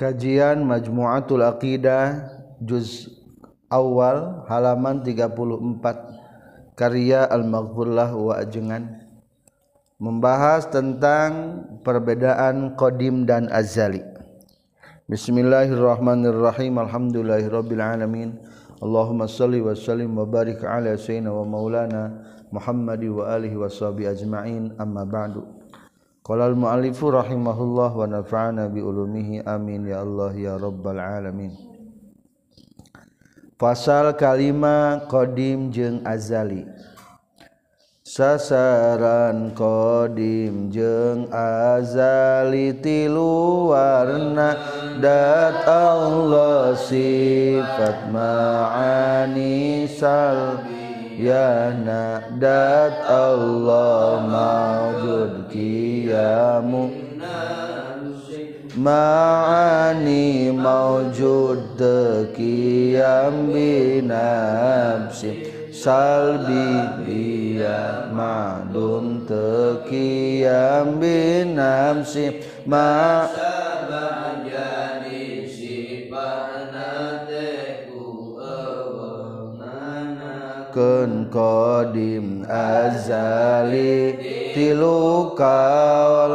Kajian Majmu'atul Aqidah juz awal halaman 34 karya Al-Maghfurlah wa Ajengan membahas tentang perbedaan qadim dan azali. Bismillahirrahmanirrahim. Alhamdulillahirabbil alamin. Allahumma salli wa sallim wa barik ala sayyidina wa maulana Muhammad wa alihi wa sahbihi ajma'in. Amma ba'du. Qala al-mu'allifu rahimahullah wa nafa'ana bi ulumihi amin ya Allah ya rabbal alamin. Pasal kalima qadim jeung azali. Sasaran qadim jeung azali tilu warna dat Allah sifat ma'ani salbi ya dat Allah mawjud kiamu, ma'ani mawjud kiam binabsi salbi biya ma'dum taqiyam bi ma. ma'ani Ken qadim azali tilu kaul.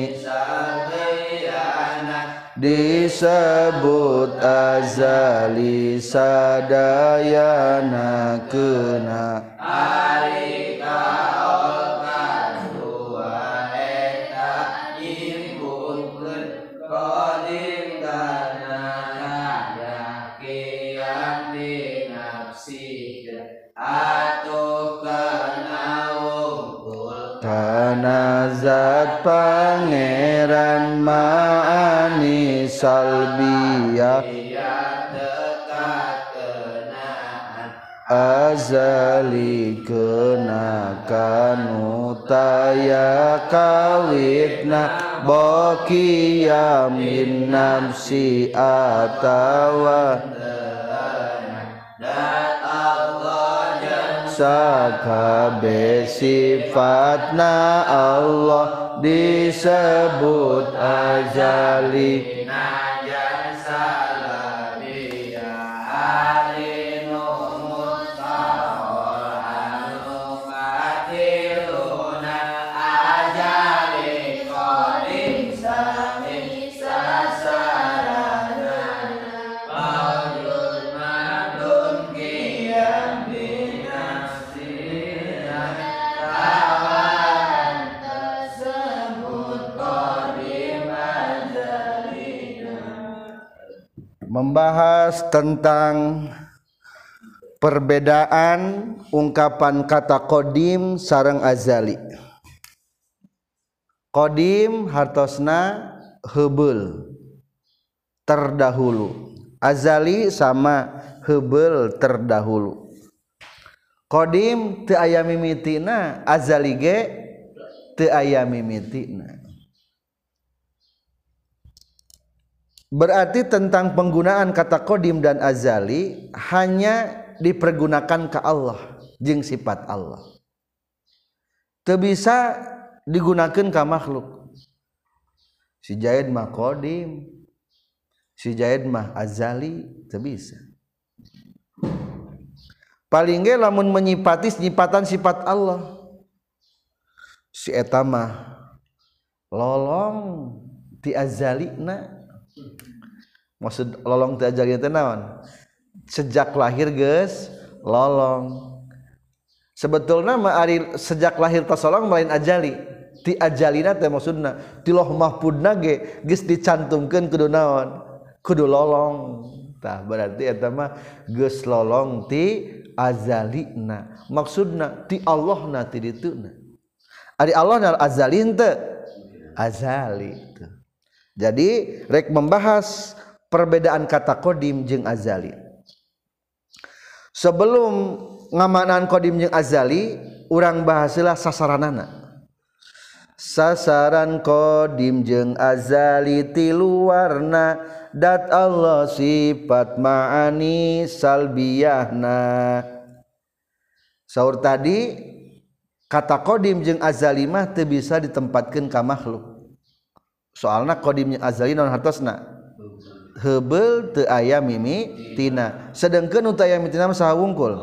disebut azali sadayana kena salbiyah azali kena kanu taya kawitna bokiyam min nafsi atawa sakabe sifatna Allah disebut azali Membahas tentang perbedaan ungkapan kata kodim sarang azali. Kodim hartosna hebel terdahulu. Azali sama hebel terdahulu. Kodim teu aya mimitina, azali ge teu aya mimitina. Berarti tentang penggunaan kata kodim dan azali hanya dipergunakan ke Allah jeng sifat Allah. Teu bisa digunakan ke makhluk. Si Jaid mah kodim, si Jaid mah azali, teu bisa. Paling ge lamun menyipati nyipatan sifat Allah. Si eta mah lolong ti azalina maksud lolong teh aja teh naon? Sejak lahir geus lolong. Sebetulnya mah ari sejak lahir tasolong lain ajali. Ti ajalina teh maksudna ti loh mahpudna ge geus dicantumkeun kudu naon? Kudu lolong. Tah berarti eta mah geus lolong ti azalina. Maksudna ti Allahna ti dituna. Ari Allahna azali teh? Azali jadi rek membahas perbedaan kata kodim jeung azali. Sebelum ngamanan kodim jeung azali urang bahasilah sasaranana. Sasaran kodim jeung azali ti luarna dat Allah sifat ma'ani salbiyahna. Sahur tadi kata kodim jeung azali mah bisa ditempatkeun ka makhluk. Soalna kodim jeung azali naon hartosna hebel te aya mimitina sedangkan utaya tina saha wungkul?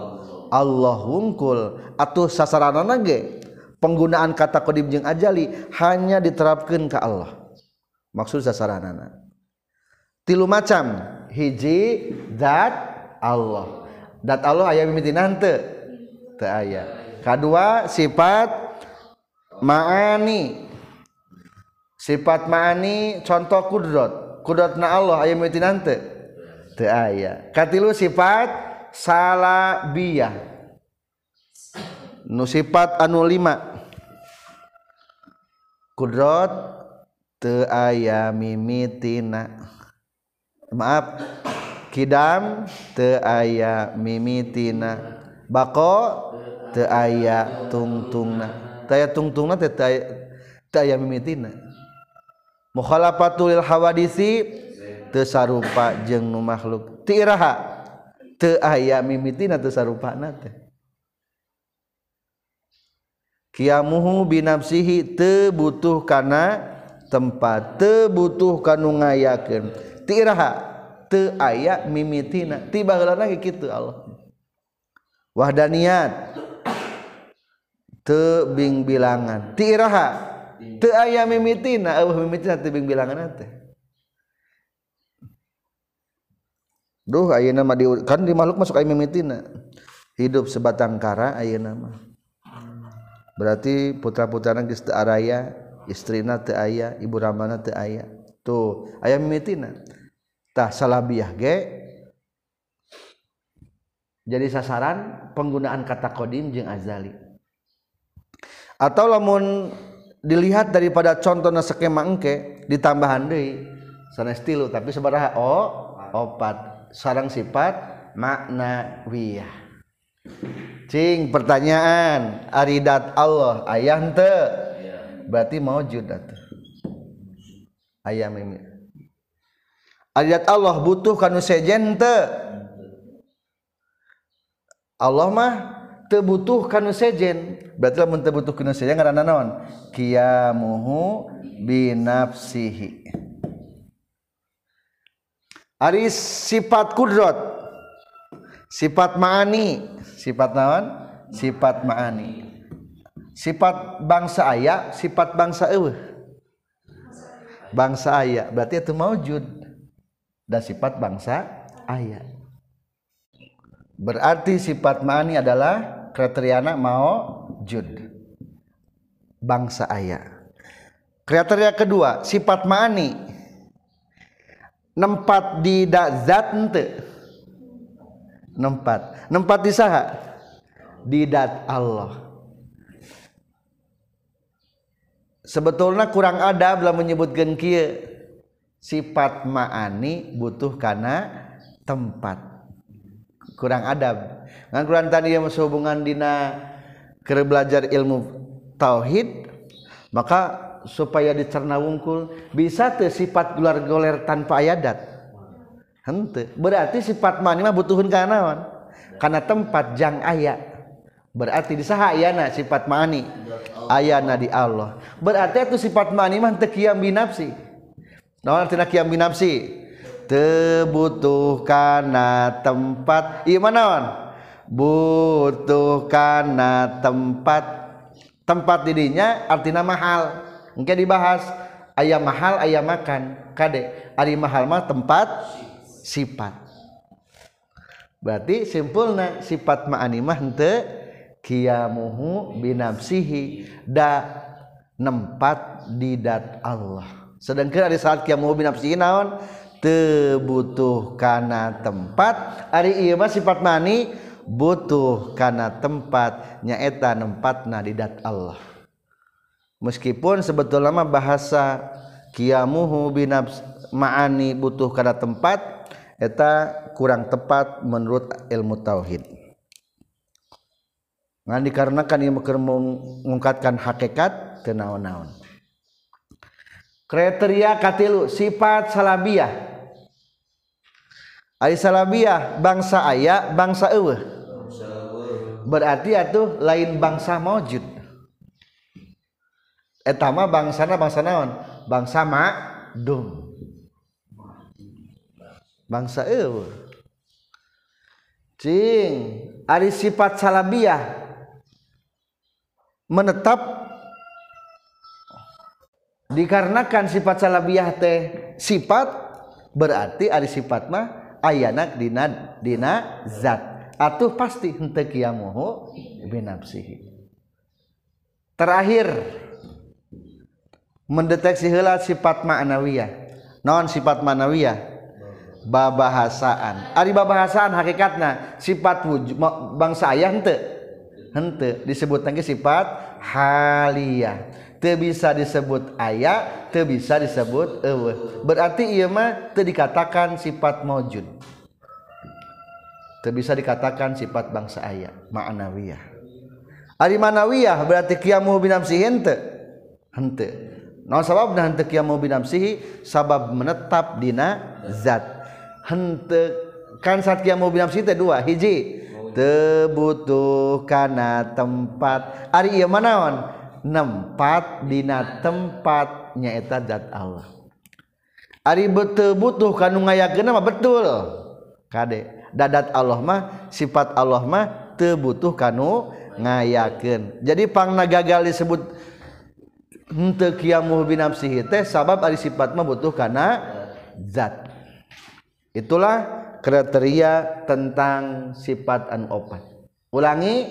Allah wungkul. Atuh sasaranana ge? Penggunaan kata qadim jeung ajali hanya diterapkan ke Allah. Maksud sasaranana tilu macam. Hiji zat Allah. Zat Allah aya mimitina teu teu aya. Kadua sifat maani. Sifat maani contoh kudrat kudratna Allah aya mitinante teu aya. Katilu sifat salabiyah. Nu sifat anu lima. Kudrat teu aya mimitina. Maaf. Kidam teu aya mimitina. Bako teu aya tungtungna. Teu aya tungtungna teu aya mimitina. mukhalafatul hawadisi teu sarupa jeung nu makhluk ti iraha teu aya mimitina teu sarupana teh. Kiamuhu binafsihi teu butuh kana tempat teu butuh kanu ngayakeun. Ti iraha teu aya mimitina ti baheulana kitu Allah. Wahdaniyat teu bing bilangan. Ti iraha aya mimitina Allah mimitina teu bing bilangan teh Duh ayeuna mah di kan di makhluk masuk aya mimitina hidup sebatang kara ayeuna mah berarti putra-putrana geus teu araya istrina teu aya ibu ramana teu aya. Tuh aya mimitina tah salabiah ge jadi sasaran penggunaan kata kodim jeung azali. Atau lamun dilihat daripada contohnya skema engke ditambahan deui. Sanes tilu tapi sabaraha o oh, opat. Sarang sifat makna wiyah. Cing pertanyaan. Aridat Allah ayah teu berarti maujud atuh. Ayam ini aridat Allah butuh kanu sejen teu Allah mah tebutuh kanu sejen berarti lamun tebutuh kanu sejen ngaranna naon? Kiamuhu binafsihi. Ari sifat kudrot. Sifat ma'ani. Sifat naon? Sifat ma'ani. Sifat bangsa aya sifat bangsa eueuh. Bangsa aya berarti itu maujud. Dan sifat bangsa aya. Berarti sifat ma'ani adalah kriteriana mau jud. Bangsa ayah kriteria kedua sifat mani nempat di zat ente. Nempat. Nempat di saha? Di dat Allah. Sebetulnya kurang ada bila menyebutkan kia. Sifat ma'ani butuh karena tempat. kurang adab. Ngan kurang tadi yang sehubungan dina keur belajar ilmu tauhid maka supaya dicerna wungkul bisa teu sifat gular goler tanpa ayadat. Henteu. Berarti sifat mani mah butuhun kanaon karena kana tempat jang aya. Berarti di saha ayana sifat mani ayana di Allah. Berarti itu sifat mani mah teu kiam binafsi. Naon artinya kiam binafsi? Tebutuh karena tempat. Iya naon butuh karena tempat. Tempat didinya artinya mahal. Engke dibahas ayam mahal ayam makan. Kade ari mahal mah tempat sifat. Berarti simpulna sifat ma'ani mah henteu kiamuhu binafsihi. Da nempat didat Allah. Sedangkan ada saat kiamuhu binafsihi naon tebutuh kana tempat. Ari mah sifat mani butuh kana tempat. Nyaeta tempat nadidat Allah. Meskipun sebetul lama bahasa kiamuhu binafs maani butuh kana tempat eta kurang tepat menurut ilmu tauhid. Ngan dikarenakan ia mengungkatkan hakikat tenaon-naon kriteria katilu sifat salabiah. Ari salabiah bangsa aya bangsa eueuh. Berarti atuh lain bangsa maujud etama bangsana bangsa naon? Bangsa ma'dum. Bangsa eueuh. Cing ari sifat salabiah menetap dikarenakan sifat salabiah teh sifat berarti ada sifat mah ayanak dina dina zat. Atuh pasti henteu kiamuhu binafsihi terakhir mendeteksi heula sifat ma'nawiyah. Non sifat ma'nawiyah? Babahasaan. Ari babahasaan hakikatna sifat wujud bangsa ayah henteu. Henteu disebut lagi sifat haliyah. Teu bisa disebut aya teu bisa disebut eueuh. Berarti ieu mah teu dikatakan sifat maujud. Teu bisa dikatakan sifat bangsa aya ma'nawiyah. Ari manawiyah berarti qiyamu hente hente naon sababna hente qiyamu binafsihi sabab menetap dina zat. Hente kan saat qiyamu binafsihi teh dua. Hiji tebutuh karena tempat. Ari manaon nempat dina tempat nyaeta zat Allah. Ari betul butuh kanu ngayakeun mah betul. Kade dadat Allah mah sifat Allah mah teu butuh kanu ngayakeun. Jadi pangna gagal disebut henteu qiyamuh binafsihi teh sabab ari sifat mah butuh kana zat. Itulah kriteria tentang sifat an opat. Ulangi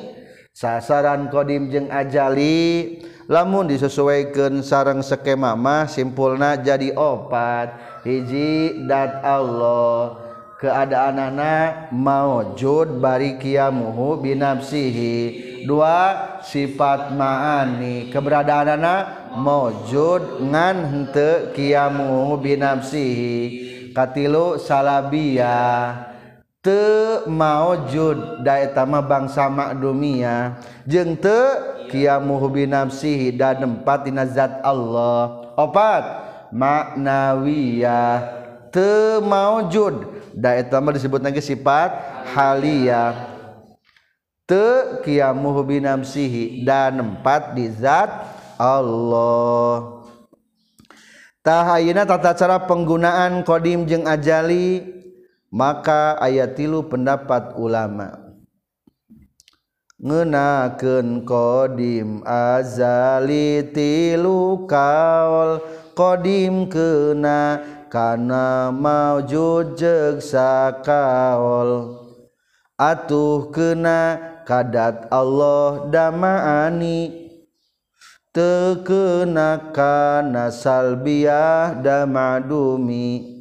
sasaran kodim jeung ajali lamun disesuaikan sarang skema mah simpulna jadi opat. Hiji dat Allah keadaan anak maujud bari kiamuhu binafsihi. Dua sifat ma'ani keberadaan anak maujud ngan hente kiamuhu binafsihi. Katilu salabiyah maujud daetama bangsa makdumia jeng te kia binafsihi dan empat dina zat Allah. Opat maknawiyah. Te maujud daetama disebut lagi sifat halia te kia binafsihi dan empat di zat Allah. Tahayina tata cara penggunaan kodim jeng ajali. Maka ayat tilu pendapat ulama. Ngenakeun kodim azali tilu kaul kodim kena kana maujud jeung sakaul atuh kena kadat Allah damaani. Tekenakan nasalbiah damadumi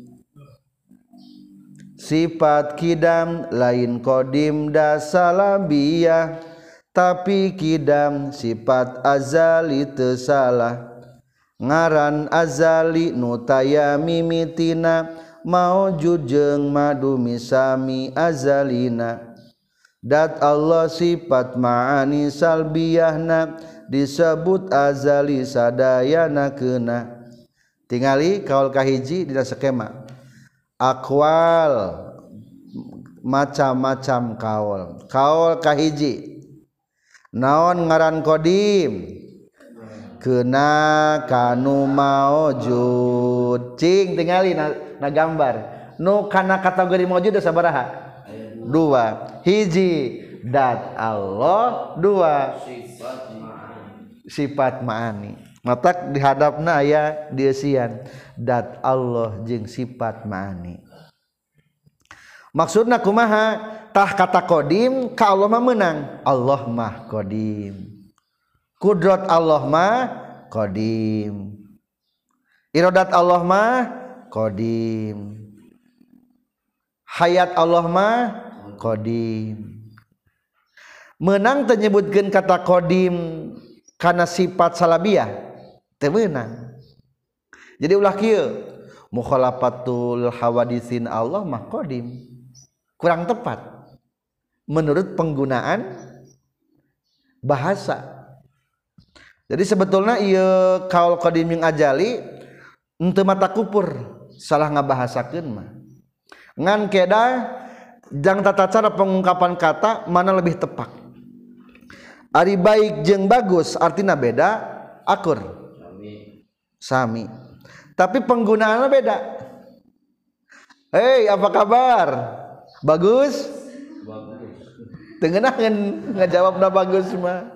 sifat kidam lain kodim dasalabiyah tapi kidam sifat azali tesalah ngaran azali nutaya mimitina mau jujeng madu misami azalina. Dat Allah sifat ma'ani salbiyahna disebut azali sadayana kena. Tingali kaul kahiji dina skema. akwal. Macam-macam kaol kaul kahiji. Naon ngaran kodim? Kena kanu maujud. Cing tingali na, na gambar. Nu kana kategori maujud da sabaraha? Dua. Hiji dat Allah. Dua. Sifat ma'ani. mata dihadapna aya diesian dat Allah jeung sifat ma'ani. Maksudna kumaha? Tah kata qadim ka Allah mah menang. Allah mah qadim. Kudrat Allah mah qadim. Iradat Allah mah qadim. Hayat Allah mah qadim. Menang menyebutkan kata qadim karena sifat salabiah temenang jadi ulah kieu mukhalafatul hawadisin Allah mah qadim. Kurang tepat. Menurut penggunaan bahasa. Jadi sebetulnya iya kaul qadim yang ajali henteu mata kupur salah ngabahasakeun mah. Ngan keda jang tata cara pengungkapan kata mana lebih tepat. Ari baik jeng bagus artinya beda akur. Sami. Tapi penggunaannya beda. Hei apa kabar? Bagus? Tengenah ngejawab na bagus mah.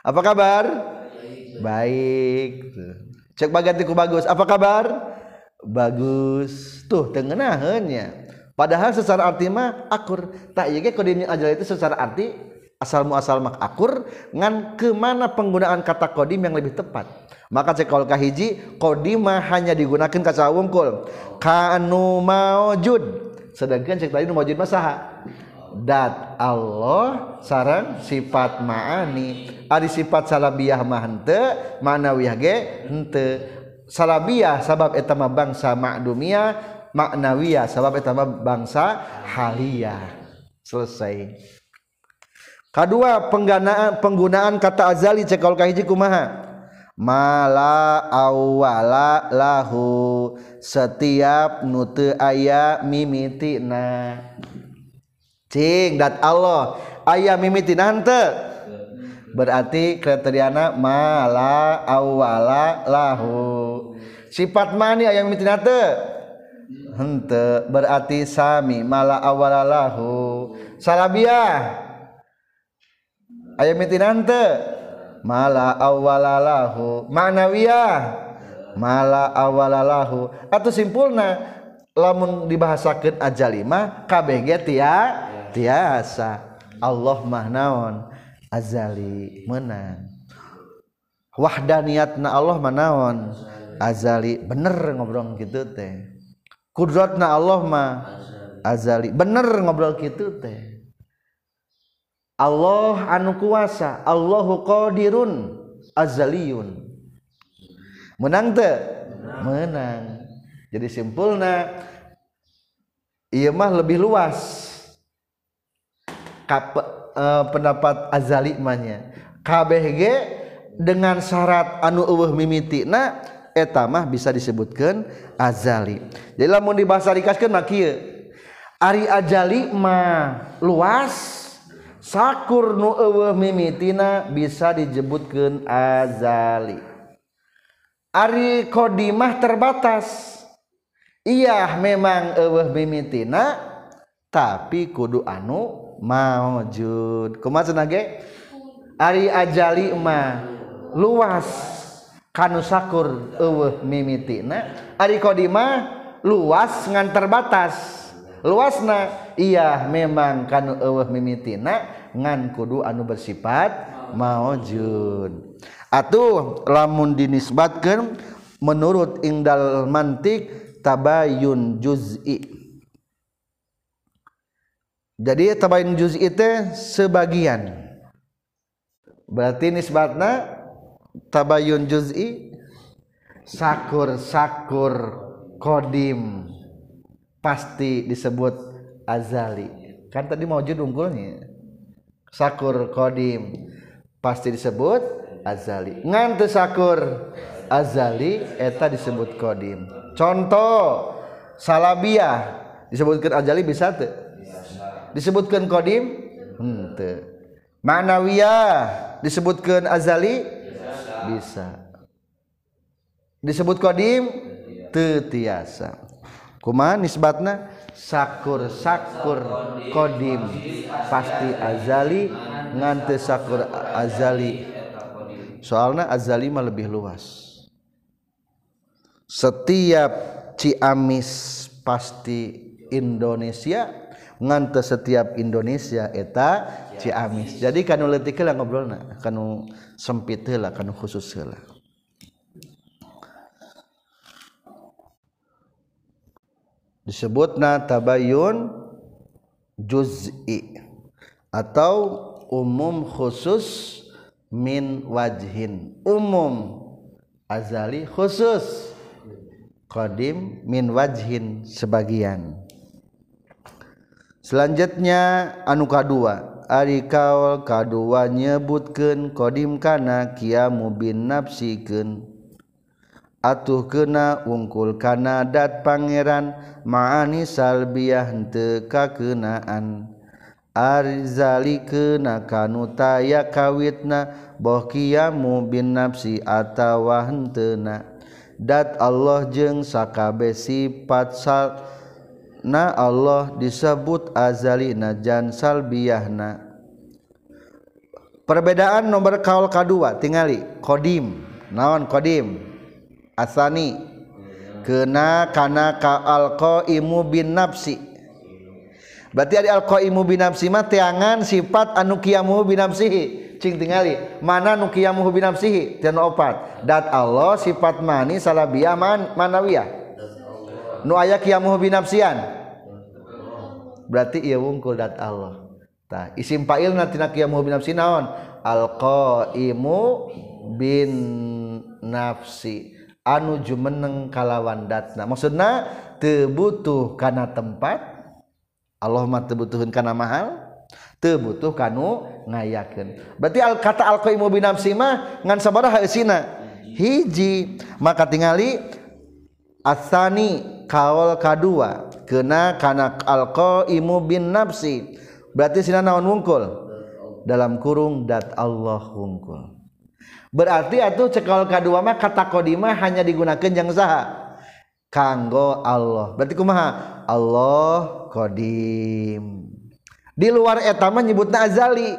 Apa kabar? Baik. Cek bagantiku bagus. Apa kabar? Bagus. Tuh tengenahannya padahal secara arti mah akur. Tak iya kodimnya aja itu secara arti asal muasal mak akur ngan ke mana penggunaan kata kodim yang lebih tepat. Maka cek kalau kahiji kodim hanya digunakan kaca wungkul. Kanu maujud. Sedangkan cek tadi maujud masaha dat Allah sarang sifat ma'ani. Ada sifat salabiyah mah hente ma'nawiyah ge hente salabiyah sabab etama bangsa ma'dumiyah maknawiyah sabab etama bangsa haliyah. Selesai kedua penggunaan penggunaan kata azali cek kalau kahiji kumaha? Mala awala lahu. Setiap nute aya mimitina cing dat Allah. Aya mimitina hante berarti kriteriana mala awala lahu. Sifat mani aya mimitina hante hente berarti sami mala awala lahu. Salabiah aya mitinante mala awalalahu. Ma'nawiyah mala awalalahu. Atau simpulna lamun dibahasakan ajalima KBG tia tiasa. Allah mahnaon azali menang wahdaniatna Allah manaon azali. Bener ngobrol gitu teh. Kudratna Allah mah azali. Bener ngobrol gitu teh. Allah anu kuasa Allahu qadirun azaliun menang te menang, jadi simpulna iya mah lebih luas. Kap, eh, pendapat azali mahnya KBG dengan syarat anu eueuh mimitina eta mah bisa disebutkan azali. Jadi lamun dibahasa dikaskeun mah kieu. Ari azali mah luas. sakur nu eueuh mimitina bisa dijebutkeun azali. Ari qodimah terbatas. Iya memang eueuh mimitina tapi kudu anu maujud. Kumaha cenah ge? Ari ajali mah luas. Kanu sakur eueuh mimitina ari qodimah luas ngan terbatas. luasna. Iya memang kan mimitina ngan kudu anu bersifat maujud atuh lamun dinisbatkeun menurut ingdal mantik tabayun juz'i. Jadi tabayun juz'i itu sebagian. Berarti nisbatna tabayun juz'i sakur sakur kodim. Pasti disebut azali. Kan tadi mau unggulnya sakur kodim pasti disebut azali. Ngantu sakur azali eta disebut kodim contoh salabiyah disebutkan azali bisa tuh disebutkan kodim henteu manawiyah disebutkan azali? Bisa. Disebut kodim tetiasa kuma nisbatna sakur sakur kodim. Pasti azali ngante sakur azali. Soalnya azali mah lebih luas. Setiap Ciamis pasti Indonesia ngante setiap Indonesia eta Ciamis. Jadi kanu leutik ngobrolna kanu sempit heula kanu khusus heula. disebutna tabayun juz'i atau umum khusus min wajhin. Umum azali khusus. Qadim min wajhin sebagian. Selanjutnya anu kadua. Ari kaul kadua nyebutkeun qadim kana kiamu bin nafsikeun atuh kena ungkul kana dat pangeran maani salbiah henteu kakeunaan arzali kena kanu taya kawitna boh kiamu bin nafsi atawa hentena dat Allah jeung sakabe sifat sal na Allah disebut azali najan salbiahna. Perbedaan nomor kaul kedua tingali kodim naon kodim asani. Kena kana ka alqaimu bin nafsi. Berarti ada alqaimu bin nafsi mah teangan sifat anu kiamu bin nafsihi. Cing tingali mana nu kiamu bin nafsihi? Dan opat. Dat Allah sifat mani salabiyah man manawiyah. Nu aya kiamuh binafsian berarti ieu wungkul dat Allah. Tah isim fa'il na tina kiamuh binafsi naon? Alqaimu bin nafsi anu jumeneng kalawan datna. Maksudna teu butuh kana tempat Allah mah teu butuhkeun kana mahal teu butuh kanu ngayakeun. Berarti al kata al qaimu binafsi mah ngan sabaraha eusina hiji. Maka tingali asani kaol kadua kena kana al qaimu bin nafsi berarti sina naon wungkul? Dalam kurung dat Allah wungkul. Berarti atuh cekal kadua mah kata qadimah hanya digunakan yang saha kanggo Allah. Berarti kumaha? Allah qadim di luar eta mah nyebutna azali.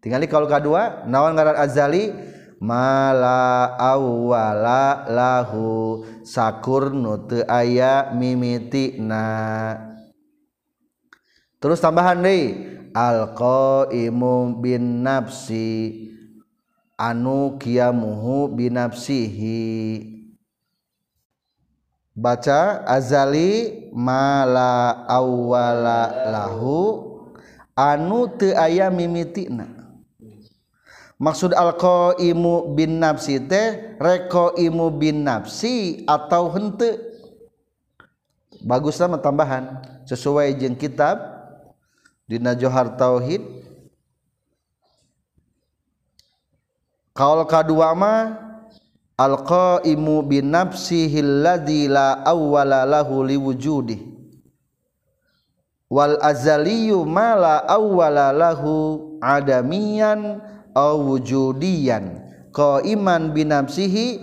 Tinggali kalau kedua naon ngaran azali? Mala awwala lahu. Sakur nutu aya mimitina terus tambahan deui alqaimu bin nafsi. Anu kiamuhu binafsihi baca azali mala awwala lahu. Anu teu aya mimitina maksud alqaimu bin nafsi teh reqaimu bin nafsi atau hente baguslah tambahan sesuai jeung kitab dina Johar Tauhid. Kaul kadua mah alqaimu bin nafsihi alladzi la awwala lahu liwujudi wal azaliyu ma la awwala lahu adamiyan wujudian iman binafsihi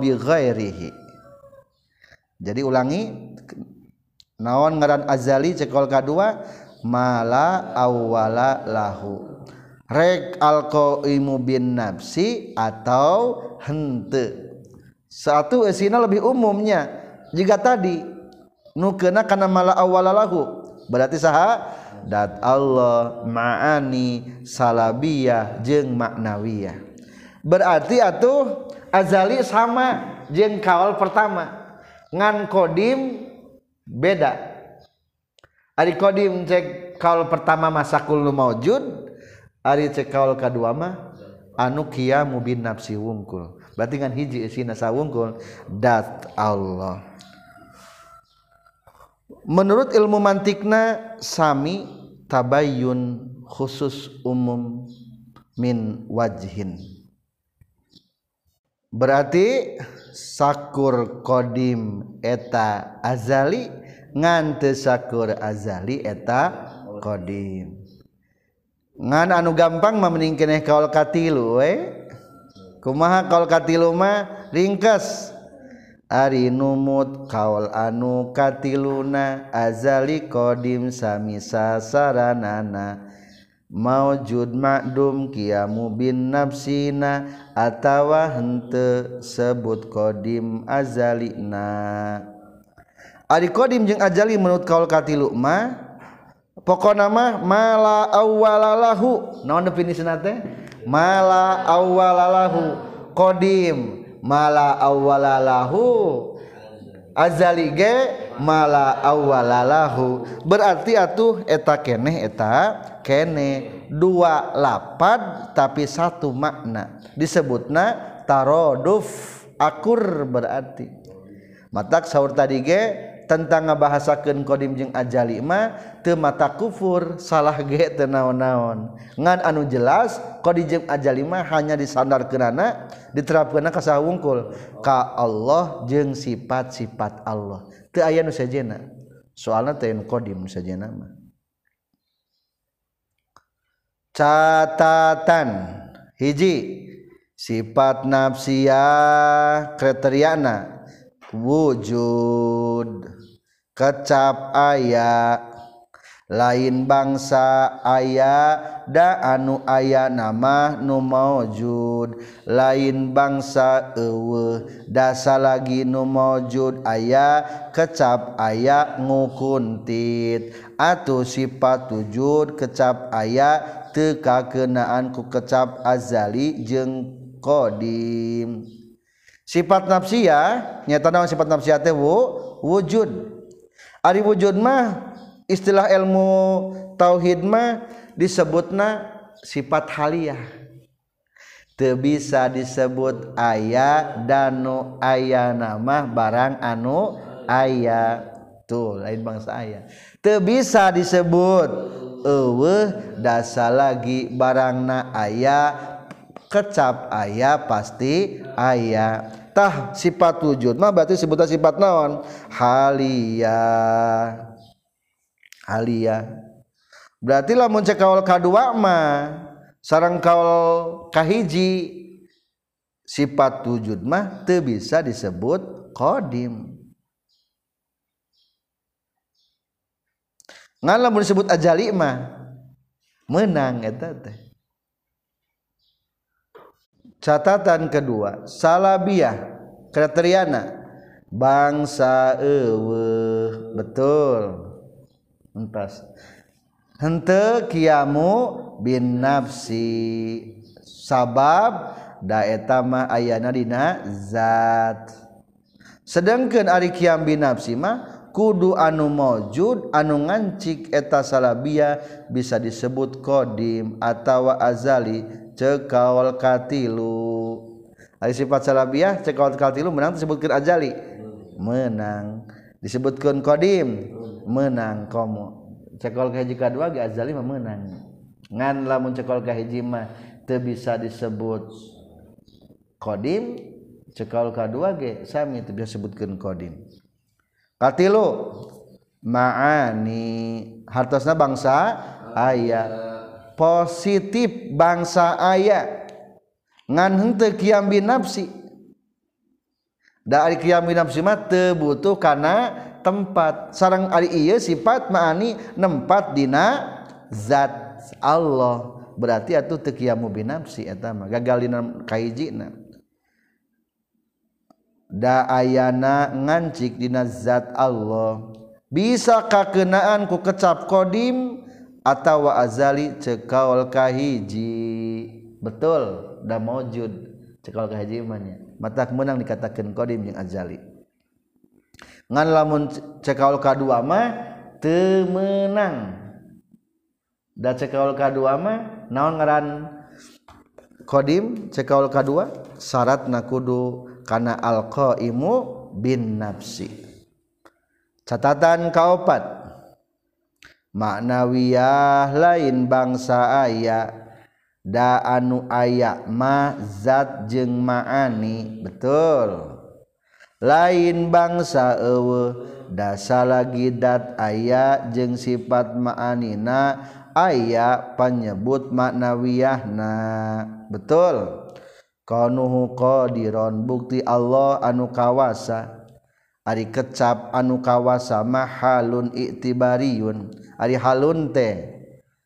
bi ghairihi jadi ulangi naon ngaran azali cekol kadua mala awwala lahu. Rek alqaimu bin nafsi atau hente. Satu esina lebih umumnya. Jika tadi nu kena kana mala awwala lahu. Berarti saha? Dat Allah ma'ani salabiyah jeng maknawiyah. Berarti atuh azali sama jeng kawal pertama. Ngan kodim beda Ari kodim cek kaul pertama masakul kullu maujud ari cek kaul kedua mah anu qiyamu bin nafsi wungkul. Berarti kan hiji isina sawungkul dat Allah. Menurut ilmu mantikna sami tabayyun khusus umum min wajhin. Berarti sakur kodim eta azali ngantesakur azali eta kodim ngan anu gampang meningkeneh kaol katilu we kumaha kaol katilu mah? Ringkas. Ari numut kaol anu katiluna azali kodim sami sasaranana. Maujud makdum kiamu bin nafsina atawa hente sebut kodim azalina Ari kodim jeung ajali menurut kaul katilu ma? Pokok nama mala awalalahu naon definisi teh? Mala awalalahu kodim mala awalalahu azali ge mala awalalahu berarti atuh eta keneh eta kene dua lapad tapi satu makna. Disebutna taroduf akur berarti. Matak sahur tadi ge tentang ngabahasakeun qadim jeung ajali mah teu mata kufur salah ge teu naon-naon. Ngan anu jelas qadim jeung ajali mah hanya disandarkeunana diterapkeunna ka wungkul ka Allah jeung sifat-sifat Allah. Teu aya nu sajena. Soalna teu qadim sajena mah. Catatan. Hiji sifat nafsiyah kriteriana. Wujud. kecap aya. Lain bangsa aya. Da anu aya nama nu maujud. Lain bangsa eueuh. Dasa lagi nu maujud aya. Kecap aya ngukuntit. Atuh sifat wujud kecap aya. Teu kakeunaan ku kecap azali jeung kodim. Sifat nafsiyah nyata naon sifat nafsiyah teh wujud. Ari wujud mah istilah ilmu tauhid mah disebutna sifat haliah. Teu bisa disebut aya danu aya nama barang anu aya. Tuh lain bangsa aya. Teu bisa disebut eueuh dasa lagi barangna aya kecap aya pasti aya. Tah sifat wujud. Mah berarti sebutnya sifat naon? Halia. Halia. Berarti lamun cek kaul kadua mah sarang kaul kahiji sifat wujud mah teu bisa disebut qadim ngan lamun disebut ajali mah menang eta teh catatan kedua salabiah kriteriana bangsa ewe betul. Entas. Hente kiamu bin nafsi. Sabab daetama ayana dina zat. Sedangkan ari kiam bin nafsi mah kudu anu maujud anu ngancik eta salabia bisa disebut kodim atau azali cekawal katilu. Ari sifat salabiah cekawal katilu menang disebutkan ajali. Menang. Disebutkan kodim menang komo. Cekawal kahiji kadua ge ajali mah menang. Ngan lamun cekawal kahiji mah teu bisa disebut kodim cekawal kadua ge sami teu bisa sebutkeun kodim katilu. Ma'ani. Hartosna bangsa? Ayat positif bangsa aya. Ngan henteu kiam binafsi. Da ari kiam mah teu butuh kana tempat. Sarang ari ieu sifat maani nempat dina zat Allah. Berarti atuh teu kiamu binafsi eta mah. Gagal dina kaijina da ayana ngancik dina zat Allah. Bisa kakenaan ku kecap kodim. Atau azali cekal kahiji betul dah maujud cekal kahiji mannya mata menang dikatakan kodim yang azali. Ngan lamun cekal kadua mah temenang da cekal kadua mah naon ngaran? Kodim cekal kadua syarat nakudu kana alqaimu bin nafsi. Catatan kaopat maknawiyah lain bangsa aya. Da anu aya mazat jeung maani. Betul. Lain bangsa ewe dasa lagi dat aya jeung sifat maanina aya penyebut maknawiyahna. Betul. Qanuhu qadiron bukti Allah anu kawasa. Ari kecap anu kawasa mahalun iktibariyun Ari halun teh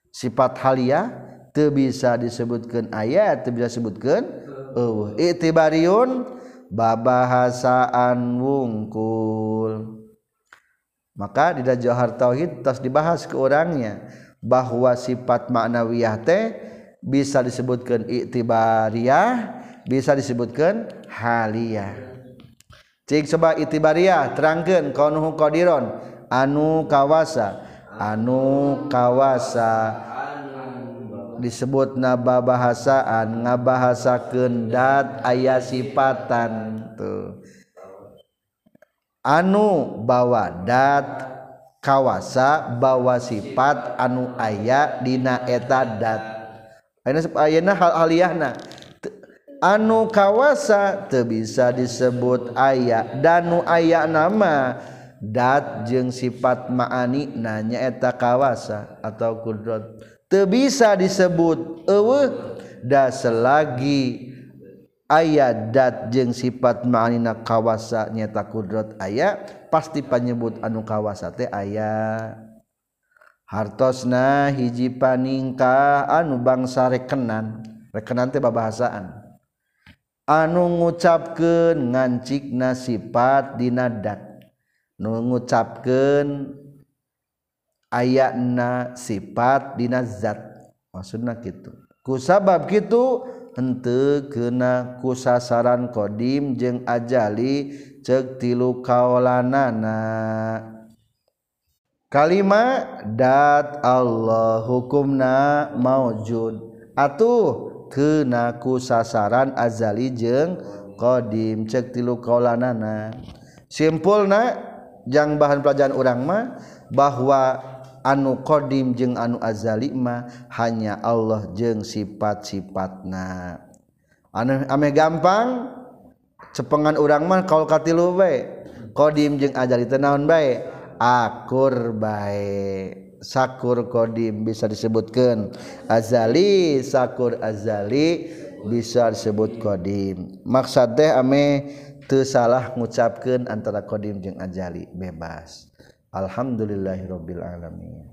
sifat halia teu bisa disebutkan ayat teu bisa disebutkan eueuh. Itibariun babahasaan wungkul. Maka di johar tauhid tos dibahas ke orangnya bahwa sifat maknawiyah teh bisa disebutkan itibariyah bisa disebutkan haliyah. Cik coba itibariyah terangkan kaunuhu qadiron anu kawasa. anu kawasa. Disebut naba bahasaan ngabahasa kendat ayah sipatan tuh. Anu bawa dat kawasa bawa sifat anu aya dina eta dat. Ayeuna hal aliyahna anu kawasa teu bisa disebut aya danu aya nama. dat jeung sifat maani nanya eta kawasa atau kudrat teu bisa disebut eueuh da selagi aya dat jeung sifat maani na kawasa nyata kudrat aya pasti panyebut anu kawasa teh aya. Hartosna hiji paningka anu bangsa rekenan. Rekenan teh babahasaan. Anu ngucapkeun ngancikna sifat dina dat. mengucapkan ayatna sifat dinazat maksudnya gitu kusabab gitu ente kena kusasaran kodim jeng ajali cek tilu kaolanana. Kalima dat Allah hukumna maujud. Atuh kena kusasaran azali jeng kodim cek tilu kaolanana. Simpulna yang bahan pelajaran orang mah bahwa anu Qdim jeung anu azalima hanya Allah jeung sifat-sifatna. Aneh ame gampang. Cepengan urang mah kalau kati lu Qdim jeung azali tenaun baik akur baik sakur Qdim bisa disebutkan azali sakur azali bisa disebut Qdim maksad teh ame salah ngucapkan antara Qdim jeung ajali bebas. Alhamdulillahirobbil alamin.